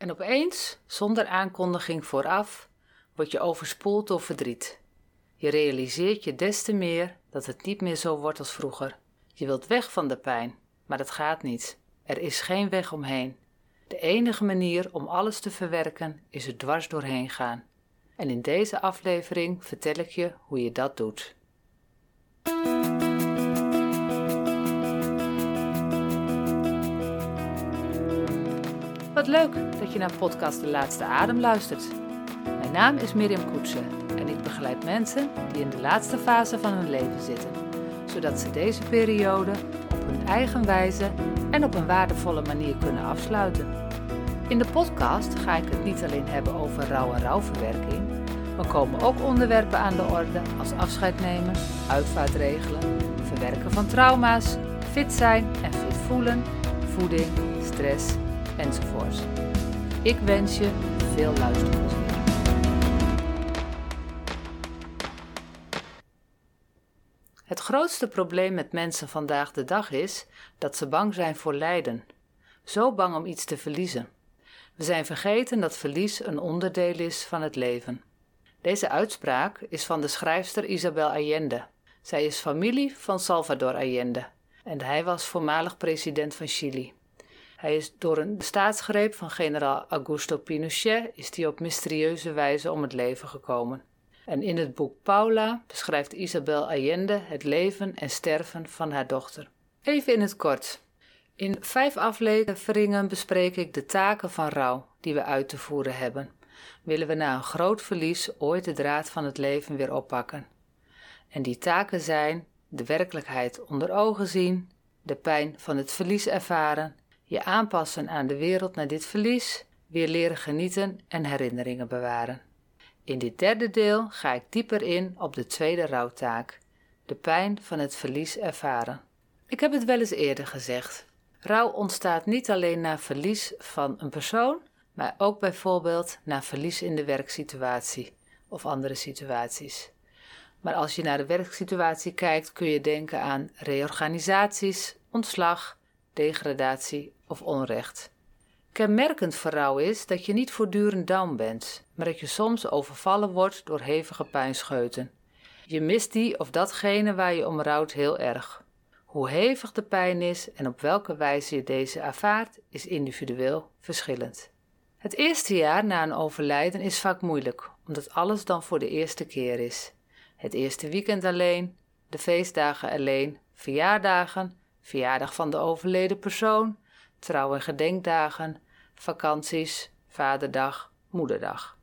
En opeens, zonder aankondiging vooraf, word je overspoeld door verdriet. Je realiseert je des te meer dat het niet meer zo wordt als vroeger. Je wilt weg van de pijn, maar dat gaat niet. Er is geen weg omheen. De enige manier om alles te verwerken is er dwars doorheen gaan. En in deze aflevering vertel ik je hoe je dat doet. Wat leuk dat je naar podcast De Laatste Adem luistert. Mijn naam is Mirjam Koetsen en ik begeleid mensen die in de laatste fase van hun leven zitten, zodat ze deze periode op hun eigen wijze en op een waardevolle manier kunnen afsluiten. In de podcast ga ik het niet alleen hebben over rouw en rouwverwerking, maar komen ook onderwerpen aan de orde als afscheid nemen, uitvaartregelen, verwerken van trauma's, fit zijn en fit voelen, voeding, stress Ik wens je veel luisterplezier. Het grootste probleem met mensen vandaag de dag is dat ze bang zijn voor lijden. Zo bang om iets te verliezen. We zijn vergeten dat verlies een onderdeel is van het leven. Deze uitspraak is van de schrijfster Isabel Allende. Zij is familie van Salvador Allende en hij was voormalig president van Chili. Hij is door een staatsgreep van generaal Augusto Pinochet is hij op mysterieuze wijze om het leven gekomen. En in het boek Paula beschrijft Isabel Allende het leven en sterven van haar dochter. Even in het kort. In vijf afleveringen bespreek ik de taken van rouw die we uit te voeren hebben. Willen we na een groot verlies ooit de draad van het leven weer oppakken? En die taken zijn de werkelijkheid onder ogen zien, de pijn van het verlies ervaren, je aanpassen aan de wereld na dit verlies, weer leren genieten en herinneringen bewaren. In dit derde deel ga ik dieper in op de tweede rouwtaak, de pijn van het verlies ervaren. Ik heb het wel eens eerder gezegd. Rouw ontstaat niet alleen na verlies van een persoon, maar ook bijvoorbeeld na verlies in de werksituatie of andere situaties. Maar als je naar de werksituatie kijkt, kun je denken aan reorganisaties, ontslag, degradatie of onrecht. Kenmerkend voor rouw is dat je niet voortdurend down bent, maar dat je soms overvallen wordt door hevige pijnscheuten. Je mist die of datgene waar je om rouwt heel erg. Hoe hevig de pijn is en op welke wijze je deze ervaart, is individueel verschillend. Het eerste jaar na een overlijden is vaak moeilijk, omdat alles dan voor de eerste keer is. Het eerste weekend alleen, de feestdagen alleen, verjaardagen, verjaardag van de overleden persoon, trouw- en gedenkdagen, vakanties, vaderdag, moederdag.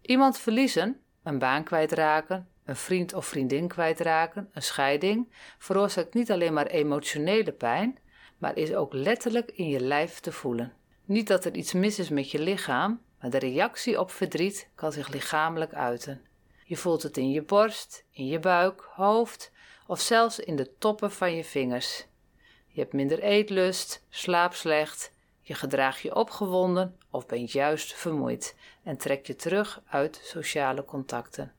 Iemand verliezen, een baan kwijtraken, een vriend of vriendin kwijtraken, een scheiding, veroorzaakt niet alleen maar emotionele pijn, maar is ook letterlijk in je lijf te voelen. Niet dat er iets mis is met je lichaam, maar de reactie op verdriet kan zich lichamelijk uiten. Je voelt het in je borst, in je buik, hoofd of zelfs in de toppen van je vingers. Je hebt minder eetlust, slaapt slecht, je gedraagt je opgewonden of bent juist vermoeid en trek je terug uit sociale contacten.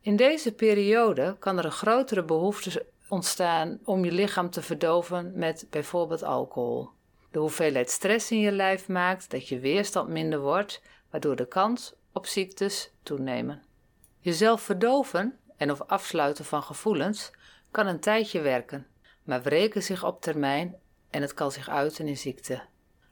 In deze periode kan er een grotere behoefte ontstaan om je lichaam te verdoven met bijvoorbeeld alcohol. De hoeveelheid stress in je lijf maakt dat je weerstand minder wordt, waardoor de kans op ziektes toenemen. Jezelf verdoven en of afsluiten van gevoelens kan een tijdje werken, maar wreken zich op termijn en het kan zich uiten in ziekte.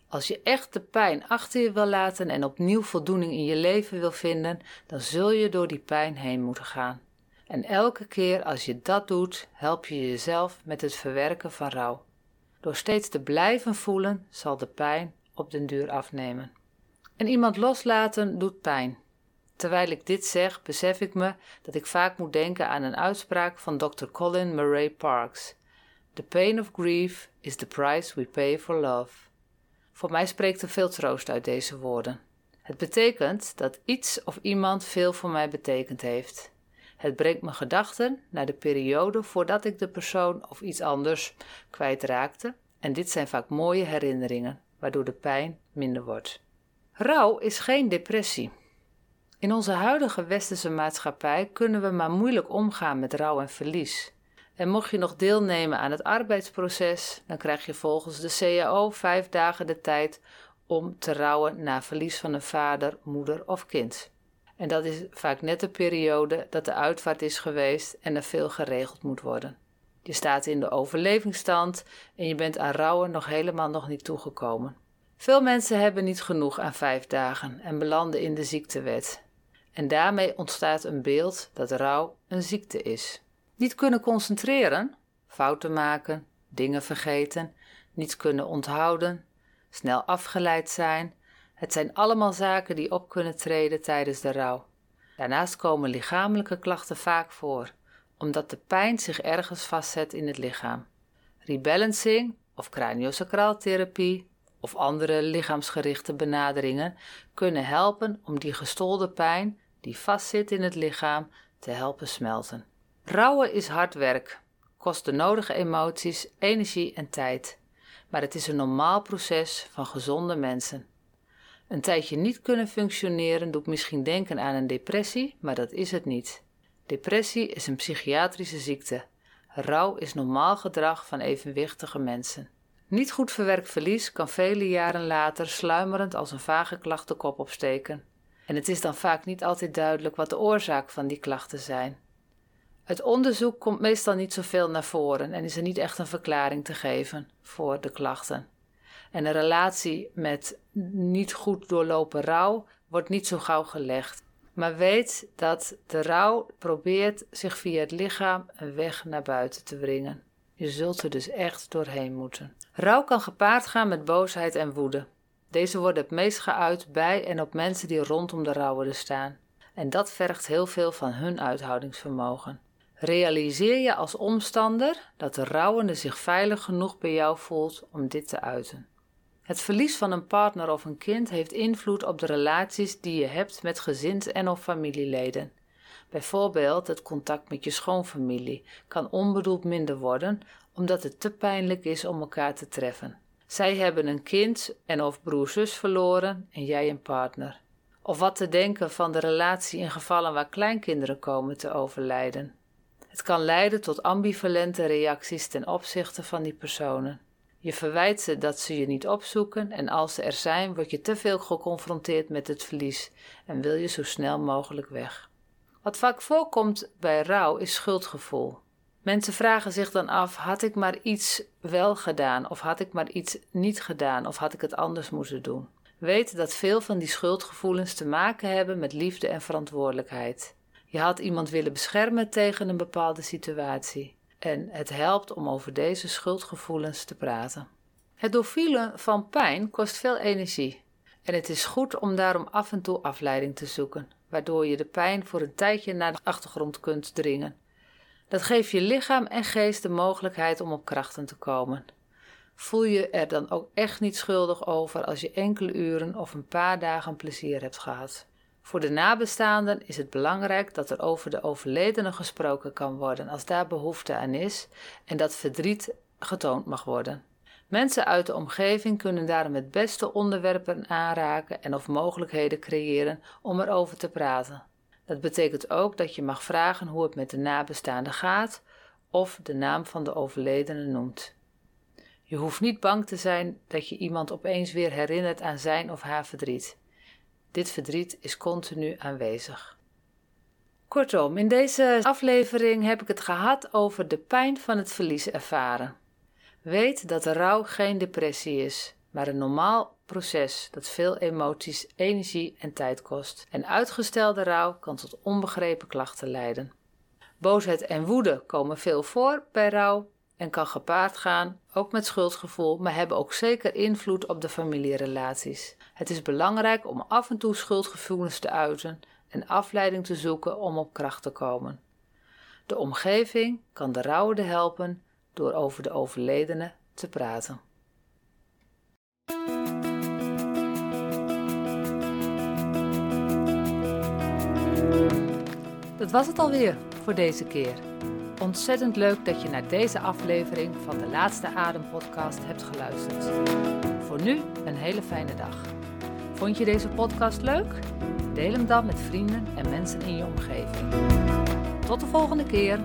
Als je echt de pijn achter je wil laten en opnieuw voldoening in je leven wil vinden, dan zul je door die pijn heen moeten gaan. En elke keer als je dat doet, help je jezelf met het verwerken van rouw. Door steeds te blijven voelen, zal de pijn op den duur afnemen. En iemand loslaten doet pijn. Terwijl ik dit zeg, besef ik me dat ik vaak moet denken aan een uitspraak van Dr. Colin Murray Parks. The pain of grief is the price we pay for love. Voor mij spreekt er veel troost uit deze woorden. Het betekent dat iets of iemand veel voor mij betekend heeft. Het brengt mijn gedachten naar de periode voordat ik de persoon of iets anders kwijtraakte, en dit zijn vaak mooie herinneringen, waardoor de pijn minder wordt. Rouw is geen depressie. In onze huidige westerse maatschappij kunnen we maar moeilijk omgaan met rouw en verlies. En mocht je nog deelnemen aan het arbeidsproces, dan krijg je volgens de CAO vijf dagen de tijd om te rouwen na verlies van een vader, moeder of kind. En dat is vaak net de periode dat de uitvaart is geweest en er veel geregeld moet worden. Je staat in de overlevingsstand en je bent aan rouwen nog helemaal nog niet toegekomen. Veel mensen hebben niet genoeg aan vijf dagen en belanden in de ziektewet. En daarmee ontstaat een beeld dat rouw een ziekte is. Niet kunnen concentreren, fouten maken, dingen vergeten, niets kunnen onthouden, snel afgeleid zijn. Het zijn allemaal zaken die op kunnen treden tijdens de rouw. Daarnaast komen lichamelijke klachten vaak voor, omdat de pijn zich ergens vastzet in het lichaam. Rebalancing of craniosacraaltherapie of andere lichaamsgerichte benaderingen kunnen helpen om die gestolde pijn die vastzit in het lichaam te helpen smelten. Rouwen is hard werk, kost de nodige emoties, energie en tijd, maar het is een normaal proces van gezonde mensen. Een tijdje niet kunnen functioneren doet misschien denken aan een depressie, maar dat is het niet. Depressie is een psychiatrische ziekte. Rouw is normaal gedrag van evenwichtige mensen. Niet goed verwerkt verlies kan vele jaren later sluimerend als een vage klacht de kop opsteken. En het is dan vaak niet altijd duidelijk wat de oorzaak van die klachten zijn. Het onderzoek komt meestal niet zoveel naar voren en is er niet echt een verklaring te geven voor de klachten. En een relatie met niet goed doorlopen rouw wordt niet zo gauw gelegd. Maar weet dat de rouw probeert zich via het lichaam een weg naar buiten te wringen. Je zult er dus echt doorheen moeten. Rouw kan gepaard gaan met boosheid en woede. Deze worden het meest geuit bij en op mensen die rondom de rouwende staan. En dat vergt heel veel van hun uithoudingsvermogen. Realiseer je als omstander dat de rouwende zich veilig genoeg bij jou voelt om dit te uiten. Het verlies van een partner of een kind heeft invloed op de relaties die je hebt met gezins- en of familieleden. Bijvoorbeeld het contact met je schoonfamilie kan onbedoeld minder worden omdat het te pijnlijk is om elkaar te treffen. Zij hebben een kind en of broer-zus verloren en jij een partner. Of wat te denken van de relatie in gevallen waar kleinkinderen komen te overlijden. Het kan leiden tot ambivalente reacties ten opzichte van die personen. Je verwijt ze dat ze je niet opzoeken en als ze er zijn, word je te veel geconfronteerd met het verlies en wil je zo snel mogelijk weg. Wat vaak voorkomt bij rouw is schuldgevoel. Mensen vragen zich dan af: had ik maar iets wel gedaan, of had ik maar iets niet gedaan, of had ik het anders moeten doen? Weet dat veel van die schuldgevoelens te maken hebben met liefde en verantwoordelijkheid. Je had iemand willen beschermen tegen een bepaalde situatie. En het helpt om over deze schuldgevoelens te praten. Het doorvoelen van pijn kost veel energie. En het is goed om daarom af en toe afleiding te zoeken, waardoor je de pijn voor een tijdje naar de achtergrond kunt dringen. Dat geeft je lichaam en geest de mogelijkheid om op krachten te komen. Voel je er dan ook echt niet schuldig over als je enkele uren of een paar dagen plezier hebt gehad. Voor de nabestaanden is het belangrijk dat er over de overledene gesproken kan worden als daar behoefte aan is en dat verdriet getoond mag worden. Mensen uit de omgeving kunnen daarom het beste onderwerpen aanraken en of mogelijkheden creëren om erover te praten. Dat betekent ook dat je mag vragen hoe het met de nabestaande gaat of de naam van de overledene noemt. Je hoeft niet bang te zijn dat je iemand opeens weer herinnert aan zijn of haar verdriet. Dit verdriet is continu aanwezig. Kortom, in deze aflevering heb ik het gehad over de pijn van het verlies ervaren. Weet dat de rouw geen depressie is, maar een normaal proces dat veel emoties, energie en tijd kost. En uitgestelde rouw kan tot onbegrepen klachten leiden. Boosheid en woede komen veel voor bij rouw en kan gepaard gaan, ook met schuldgevoel, maar hebben ook zeker invloed op de familierelaties. Het is belangrijk om af en toe schuldgevoelens te uiten en afleiding te zoeken om op kracht te komen. De omgeving kan de rouwende helpen door over de overledene te praten. Dat was het alweer voor deze keer. Ontzettend leuk dat je naar deze aflevering van de Laatste Adem podcast hebt geluisterd. Voor nu een hele fijne dag. Vond je deze podcast leuk? Deel hem dan met vrienden en mensen in je omgeving. Tot de volgende keer.